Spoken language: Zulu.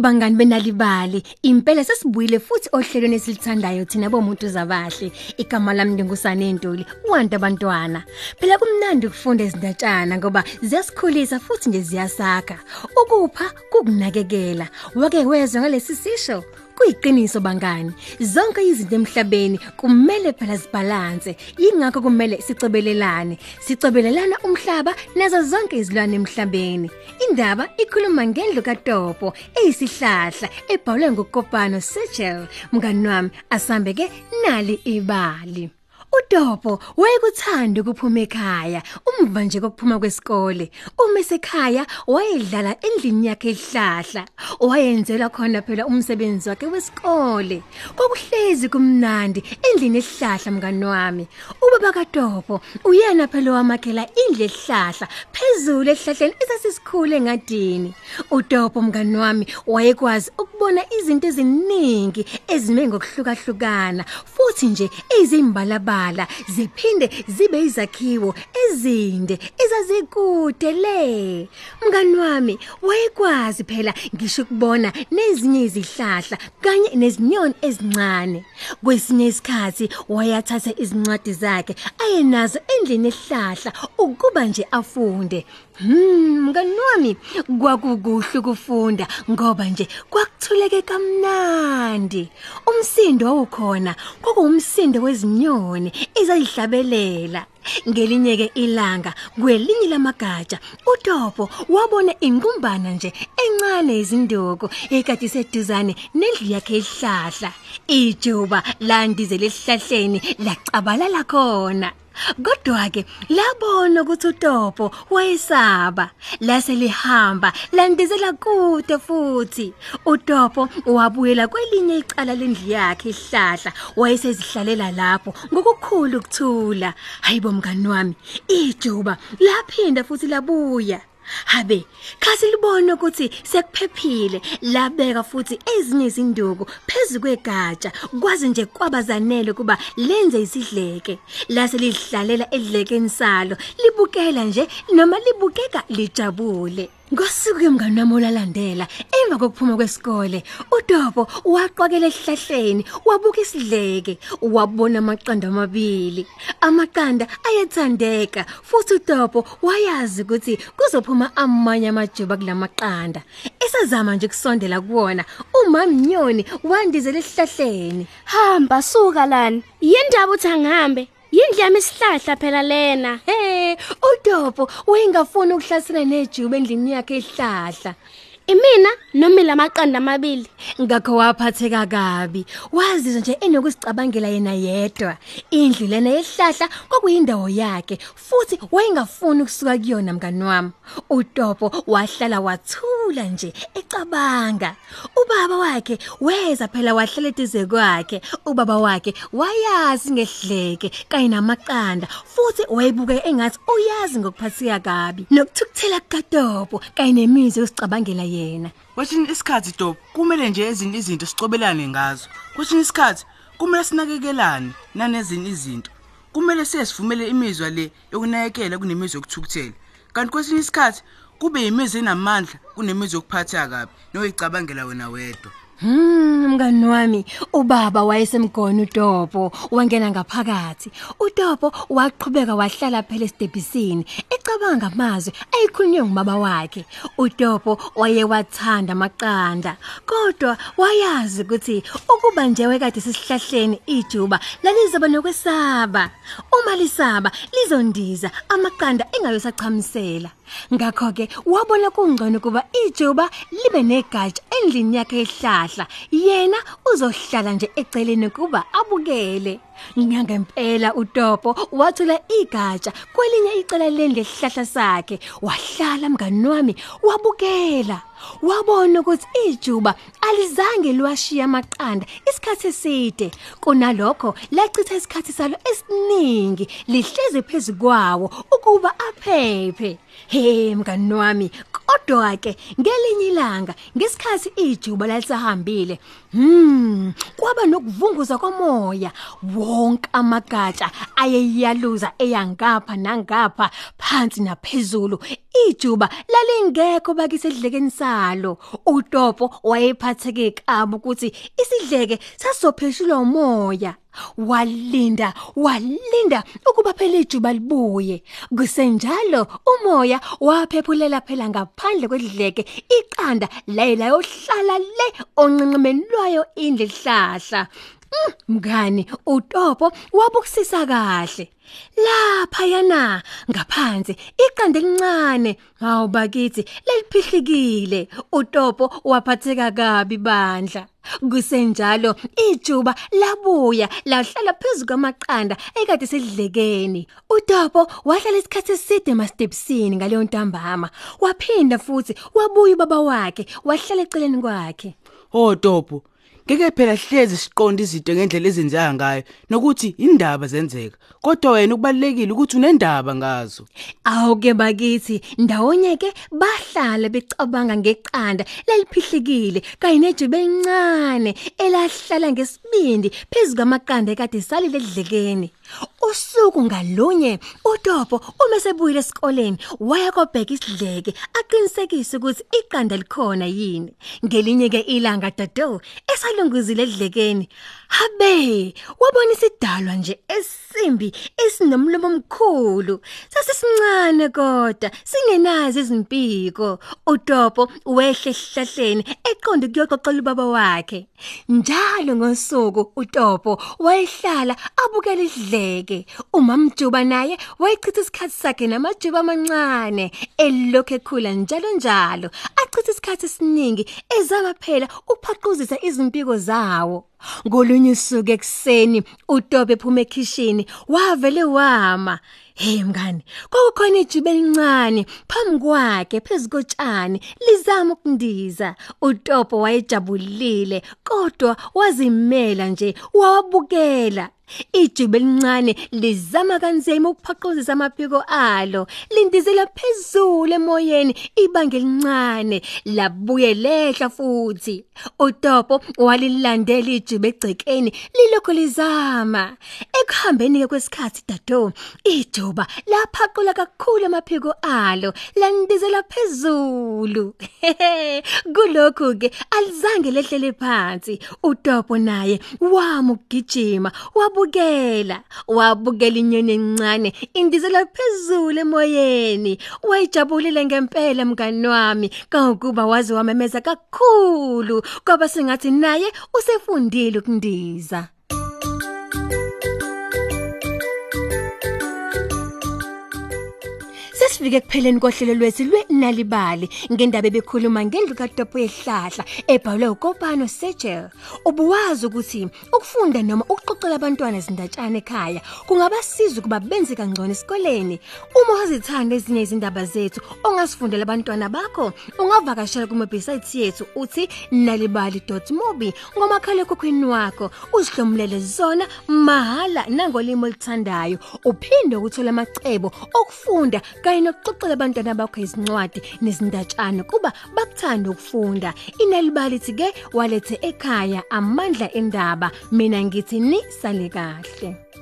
Bangani benalibali. Impela sesibuyile futhi ohlelweni esilithandayo thina bomuntu zabahle igama lami ngingusane Ntuli wanda abantwana. Phela kumnandi ukufunda izindatshana ngoba ziyasikhulisa futhi nje ziyasakha. Ukupha kukunakekela. Wake wezwa ngalesi sisho. Kuyiqiniso bangani zonke izinto emhlabeni kumele phela zibalance yingakho kumele sicebelelane. Sicebelelana umhlaba nazo zonke izilwane emhlabeni. Indaba ikhuluma ngendlu kaTopo eyisihlahla ebhalwe ngokopano Sechel. Mngani wami asambe ke nali ibali. uDopo wayekuthanda ukuphuma ekhaya. Umva nje kokuphuma kwesikole. Uma esekhaya wayedlala endlini yakhe ehlahla. Wayenzela khona phela umsebenzi wakhe wesikole. Kokuhlezi kumnandi endlini ehlahla mngani wami. Ubaba kaDopo uyena phela wamakhela indlu ehlahla phezulu ehlahleni esasisikhule engadini. uDopo mngani wami wayekwazi ukubona izinto eziningi ezime ngokuhlukahlukana futhi nje ezimbalabala ziphinde zibe izakhiwo ezinde ezazikude le. Mngani wami wayekwazi phela ngisho ukubona nezinye izihlahla kanye nezinyoni ezincane. Kwesinye isikhathi wayathatha izincwadi zakhe ayenazo endlini ehlahla ukuba nje afunde. Hmm mngani wami kwakukuhle ukufunda ngoba nje kwakuthuleke kamnandi. Umsindo wawukhona kwakuwumsindo wezinyoni ezayihlabelela ngelinye ke ilanga kwelinye lamagatsha uTopo wabona inkumbana nje encane izinduku ekade seduzane nendlu yakhe ehlahla ijuba landizele esihlahleni lacabalala khona. Kodwa ke labona ukuthi uTopo wayesaba lase lihamba landizela kude futhi. uTopo wabuyela kwelinye icala lendlu yakhe ihlahla wayesezihlalela lapho ngokukhulu ukuthula. Hayibo mngani wami ijuba laphinda futhi labuya. Habe, khasi libone ukuthi sekuphephile labeka futhi ezinye izinduku phezulu kwegatsha kwazi nje kwabazanele kuba lenze isidleke. Lase lihlalela edlekeni salo libukela nje noma libukeka lijabule. Ngosuku mngani wami olalandela emva kokuphuma kwesikole uDobo waqwakela esihlahleni wabuka isidleke wabona amaqanda amabili amaqanda ayethandeka futhi uDobo wayazi ukuthi kuzophuma amanye amajuba kulamaqanda esazama nje kusondela kuwona umamnyoni wandizela esihlahleni Hamba suka lana. Yindaba uthi angihambe. Yindlu yami isihlahla phela lena. Hey, uDobo wayengafuni ukuhlasela nejuba endlini yakhe ehlahla. Imina noma lamaqanda amabili. Ngakho waphatheka kabi. Wazizwa nje enokuzicabangela yena yedwa. Indlu lena yehlahla kwakuyindawo yakhe futhi wayengafuni ukusuka kuyona mngani wami. uTopo wahlala wathula nje ecabanga ubaba wakhe weza phela wahlala eduze kwakhe ubaba wakhe wayazi ngehleke kanye namaqanda futhi wayebuke engathi uyazi ngokuphatheka kabi nokuthukuthela kukaTopo kanye nemizwa yosicabangela yena Kwesinye isikhathi Dob kumele nje ezinye izinto sicobelane ngazo. Kwesinye isikhathi kumele sinakekelane nanezinye izinto. Kumele sesivumele imizwa le yokunakekela kunemizwa yokuthukuthela. Kanti kwesinye isikhathi kube imizwa enamandla kunemizwa yokuphatha kabi noyicabangela wena wedwa. Hmm mngani wami ubaba wayesemgona uDopo wangena ngaphakathi. uDopo waqhubeka wahlala phela esitebhisini ecabanga amazwi ayikhulunywe ngubaba wakhe. uDopo wayewathanda amaqanda kodwa wayazi ukuthi ukuba nje wekade sisihlahleni ijuba lalizoba nokwesaba. Uma lisaba lizondiza amaqanda engayosachamisela ngakho ke wabona kungcono kuba ijuba libe negatsha endlini yakhe ehlahla yena uzohlala nje eceleni kuba abukele. Ngangempela uTopo wathula igatsha kwelinye icala lendle esihlahla sakhe. Wahlala mngani wami wabukela. Wabona ukuthi ijuba alizange liwashiya amaqanda isikhathi eside. Kunalokho lachitha isikhathi salo esiningi lihleze phezukwawo ukuba aphephe. He mngani wami Kodwa ke ngelinye ilanga ngesikhathi ijuba lalisahambile hmm kwaba nokuvunguza komoya. Wonke amagatsha ayeyaluza eyangapha nangapha phansi naphezulu. Ijuba lalingekho bakisedlekeni salo. uTopo wayephatheke kabi ukuthi isidleke sasopheshulwa umoya walinda walinda ukuba phela ijuba libuye. Kusenjalo umoya waphephulela phela ngaphandle kwedleke. Iqanda layela yohlala le onqenqemeni lwayo indle hlahla Mm, mngani uTopo wabukusisa kahle. Lapha yana ngaphansi iqanda elincane. Hawu bakithi leliphihlikile uTopo waphatheka kabi bandla. Kusenjalo ijuba labuya lahlala phezulu kwamaqanda ekade sedlekeni uTopo wahlala isikhathi eside emastepsini ngaleyo ntambama. Waphinda futhi wabuya ubaba wakhe wahlala eceleni kwakhe. Topo, ngeke phela hlezi siqonda izinto ngendlela ezenzeka ngayo nokuthi indaba zenzeka. Kodwa wena ukubalekile ukuthi unendaba ngazo. Awuke bakithi ndawonye ke bahlala becabanga ngeqanda leliphihlikile kanye nejibe elincane elahlala ngesibindi phezulu kwamaqanda ekade salile edlekeni usuku ngalunye uTopo uma sebuyile esikoleni waya kobheka isidleke aqinisekise ukuthi iqanda likhona yini. Ngelinye ke ilanga dado esalunguzile edlekeni. Habe wabona isidalwa nje esimbi esinomlomo omkhulu. Sasisincane kodwa singenazo izimpiko. uTopo wehle esihlahleni eqonde kuyoxoxela ubaba wakhe. Njalo ngosuku uTopo wayehlala abukela idleke. Umamjuba naye wayichitha isikhathi sakhe namajuba amancane elokho ekhula njalo njalo. Achitha isikhathi esiningi ezama phela uphaquzisa izimpiko zawo. Ngolunye usuku ekseni uTobe ephuma ekhishini wavele wama Hey mngani, kwakukhona ijibe elincane phambi kwakhe phezukotshani lizama ukundiza. uTopo wayejabulile kodwa wazimela nje wawabukela. Ijibe elincane lizama kanzima ukuphaquzisa amaphiko alo, lindizela phezulu emoyeni ibanga elincane, labuye lehla futhi. uTopo walilandela ijibe egcekeni lilokho lizama. Ekuhambeni ke kwesikhathi dado, ijuba laphaqula kakhulu amaphiko alo, landizela phezulu. Kulokhu ke alizange lehlele phansi. uTopo naye wama ukugijima, wabukela, wabukela inyoni encane indizela phezulu emoyeni. Wayijabulile ngempela mngani wami, kangukuba wazi wamemeza kakhulu, kwaba sengathi naye usefundile ukundiza. Sesifike kupheleni kohlelo lwethu lwenalibali ngendaba ebekhuluma ngendlu kaDopo yehlahla ebhalwe uKopano Sechel. Ubuwazi ukuthi ukufunda noma ukuxoxela abantwana izindatshana ekhaya kungabasiza ukuba benze kangcono esikoleni. Uma uzithanda ezinye izindaba zethu ongasifundela abantwana bakho, ungavakashela kuma website yethu uthi nalibali.mobi ngomakhala ekhukhwini wakho uzihlomulele zona mahala nangolimo oluthandayo. Uphinde ukuthola amacebo okufunda kanye nokuxoxela abantwana bakho izincwadi nezindatshana kuba bakuthanda ukufunda. Inalibali lithi ke walethe ekhaya amandla endaba. Mina ngithi ni sale kahle.